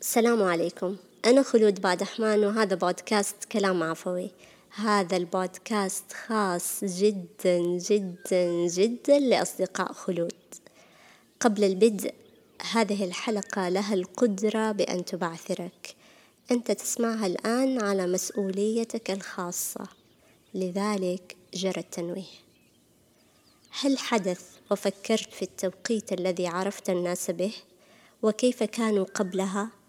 السلام عليكم. أنا خلود بادحمان وهذا بودكاست كلام عفوي. هذا البودكاست خاص جدا جدا جدا لأصدقاء خلود. قبل البدء هذه الحلقة لها القدرة بأن تبعثرك. أنت تسمعها الآن على مسؤوليتك الخاصة. لذلك جرى التنويه. هل حدث وفكرت في التوقيت الذي عرفت الناس به؟ وكيف كانوا قبلها؟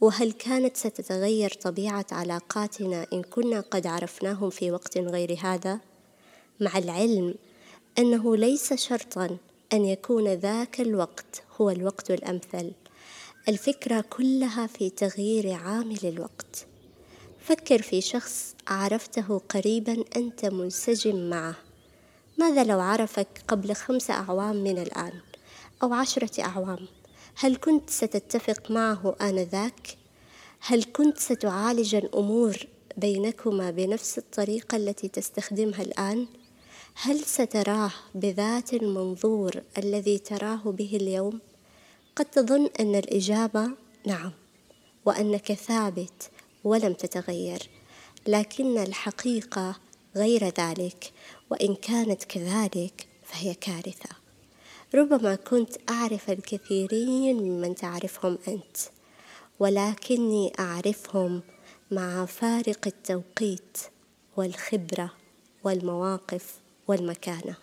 وهل كانت ستتغير طبيعة علاقاتنا إن كنا قد عرفناهم في وقت غير هذا؟ مع العلم أنه ليس شرطًا أن يكون ذاك الوقت هو الوقت الأمثل، الفكرة كلها في تغيير عامل الوقت. فكر في شخص عرفته قريبًا أنت منسجم معه، ماذا لو عرفك قبل خمس أعوام من الآن أو عشرة أعوام؟ هل كنت ستتفق معه آنذاك؟ هل كنت ستعالج الأمور بينكما بنفس الطريقة التي تستخدمها الآن؟ هل ستراه بذات المنظور الذي تراه به اليوم؟ قد تظن أن الإجابة نعم، وأنك ثابت ولم تتغير، لكن الحقيقة غير ذلك، وإن كانت كذلك فهي كارثة. ربما كنت أعرف الكثيرين ممن تعرفهم أنت ولكني أعرفهم مع فارق التوقيت والخبرة والمواقف والمكانة.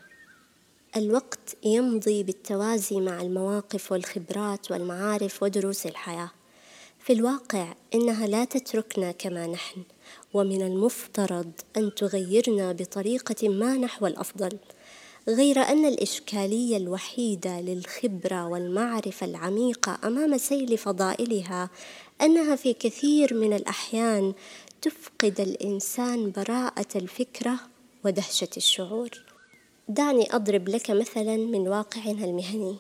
الوقت يمضي بالتوازي مع المواقف والخبرات والمعارف ودروس الحياة. في الواقع إنها لا تتركنا كما نحن ومن المفترض أن تغيرنا بطريقة ما نحو الأفضل. غير أن الإشكالية الوحيدة للخبرة والمعرفة العميقة أمام سيل فضائلها أنها في كثير من الأحيان تفقد الإنسان براءة الفكرة ودهشة الشعور. دعني أضرب لك مثلا من واقعنا المهني.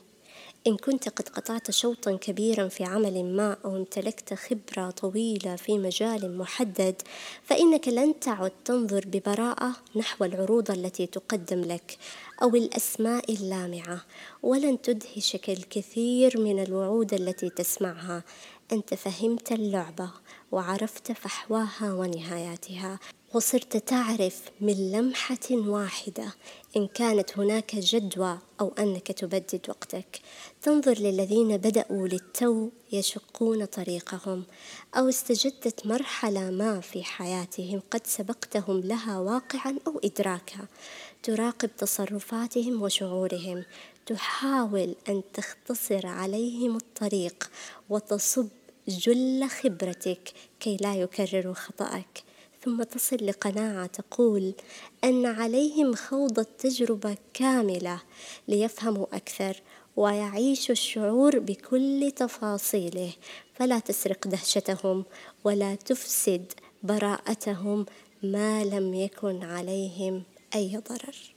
إن كنت قد قطعت شوطا كبيرا في عمل ما أو امتلكت خبرة طويلة في مجال محدد فإنك لن تعد تنظر ببراءة نحو العروض التي تقدم لك أو الأسماء اللامعة ولن تدهشك الكثير من الوعود التي تسمعها. أنت فهمت اللعبة وعرفت فحواها ونهاياتها وصرت تعرف من لمحة واحدة إن كانت هناك جدوى أو أنك تبدد وقتك. تنظر للذين بدأوا للتو يشقون طريقهم أو استجدت مرحلة ما في حياتهم قد سبقتهم لها واقعا أو إدراكا. تراقب تصرفاتهم وشعورهم تحاول أن تختصر عليهم الطريق وتصب جل خبرتك كي لا يكرروا خطأك. ثم تصل لقناعة تقول أن عليهم خوض التجربة كاملة ليفهموا أكثر ويعيشوا الشعور بكل تفاصيله. فلا تسرق دهشتهم ولا تفسد براءتهم ما لم يكن عليهم أي ضرر.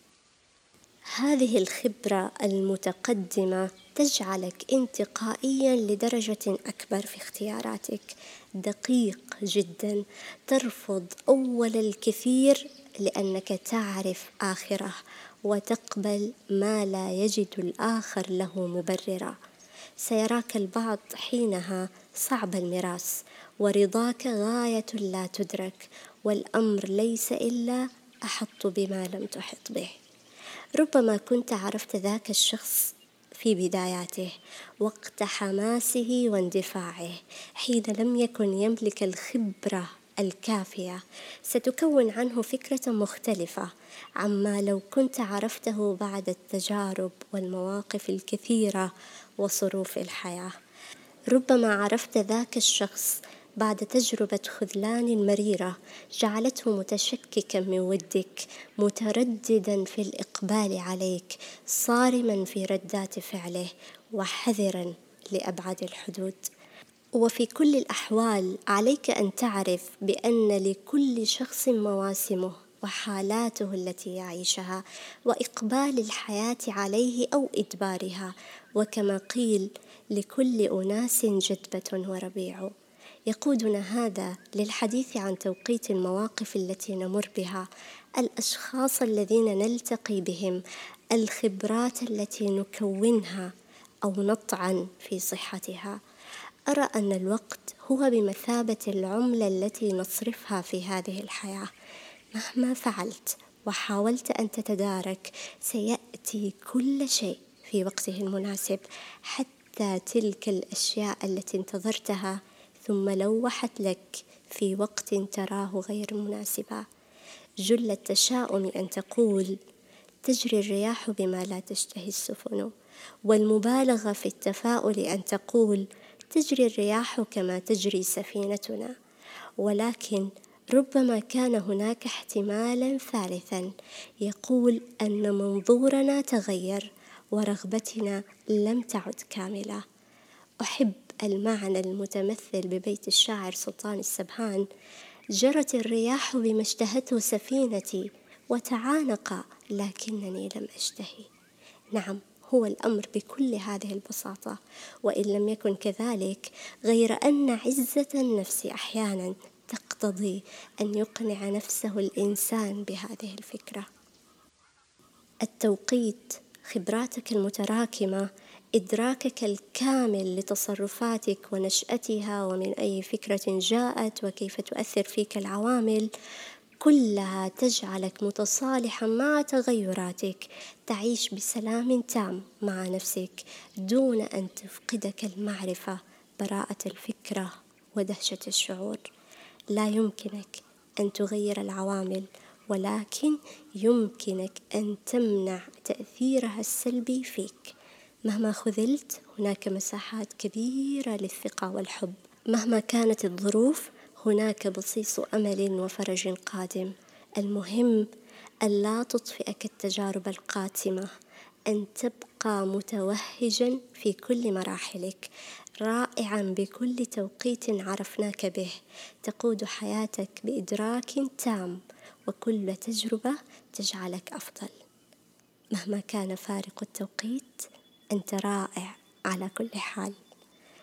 هذه الخبرة المتقدمة تجعلك انتقائيا لدرجة أكبر في اختياراتك. دقيق جدا ترفض أول الكثير لأنك تعرف آخره وتقبل ما لا يجد الآخر له مبررا. سيراك البعض حينها صعب المراس ورضاك غاية لا تدرك والأمر ليس إلا أحط بما لم تحط به. ربما كنت عرفت ذاك الشخص في بداياته وقت حماسه واندفاعه حين لم يكن يملك الخبرة الكافية. ستكون عنه فكرة مختلفة عما لو كنت عرفته بعد التجارب والمواقف الكثيرة وصروف الحياة. ربما عرفت ذاك الشخص بعد تجربة خذلان مريرة جعلته متشككا من ودك مترددا في الإقبال عليك صارما في ردات فعله وحذرا لأبعد الحدود. وفي كل الأحوال عليك أن تعرف بأن لكل شخص مواسمه وحالاته التي يعيشها وإقبال الحياة عليه أو إدبارها وكما قيل لكل أناس جدبة وربيع. يقودنا هذا للحديث عن توقيت المواقف التي نمر بها الأشخاص الذين نلتقي بهم الخبرات التي نكونها أو نطعن في صحتها. أرى أن الوقت هو بمثابة العملة التي نصرفها في هذه الحياة. مهما فعلت وحاولت أن تتدارك سيأتي كل شيء في وقته المناسب حتى تلك الأشياء التي انتظرتها ثم لوحت لك في وقت تراه غير مناسبا جل التشاؤم أن تقول تجري الرياح بما لا تشتهي السفن. والمبالغة في التفاؤل أن تقول تجري الرياح كما تجري سفينتنا. ولكن ربما كان هناك احتمالا ثالثا. يقول أن منظورنا تغير ورغبتنا لم تعد كاملة. أحب المعنى المتمثل ببيت الشاعر سلطان السبهان جرت الرياح بما اشتهته سفينتي وتعانق لكنني لم أشتهي. نعم هو الأمر بكل هذه البساطة وإن لم يكن كذلك غير أن عزة النفس أحيانا تقتضي أن يقنع نفسه الإنسان بهذه الفكرة. التوقيت خبراتك المتراكمة إدراكك الكامل لتصرفاتك ونشأتها ومن أي فكرة جاءت وكيف تؤثر فيك العوامل كلها تجعلك متصالحا مع تغيراتك. تعيش بسلام تام مع نفسك دون أن تفقدك المعرفة براءة الفكرة ودهشة الشعور. لا يمكنك أن تغير العوامل ولكن يمكنك أن تمنع تأثيرها السلبي فيك. مهما خذلت هناك مساحات كبيرة للثقة والحب. مهما كانت الظروف هناك بصيص أمل وفرج قادم. المهم ألا تطفئك التجارب القاتمة أن تبقى متوهجا في كل مراحلك رائعا بكل توقيت عرفناك به. تقود حياتك بإدراك تام وكل تجربة تجعلك أفضل. مهما كان فارق التوقيت أنت رائع على كل حال.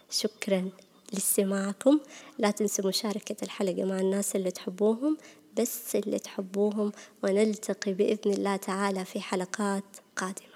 شكرا لاستماعكم. لا تنسوا مشاركة الحلقة مع الناس اللي تحبوهم بس اللي تحبوهم ونلتقي بإذن الله تعالى في حلقات قادمة.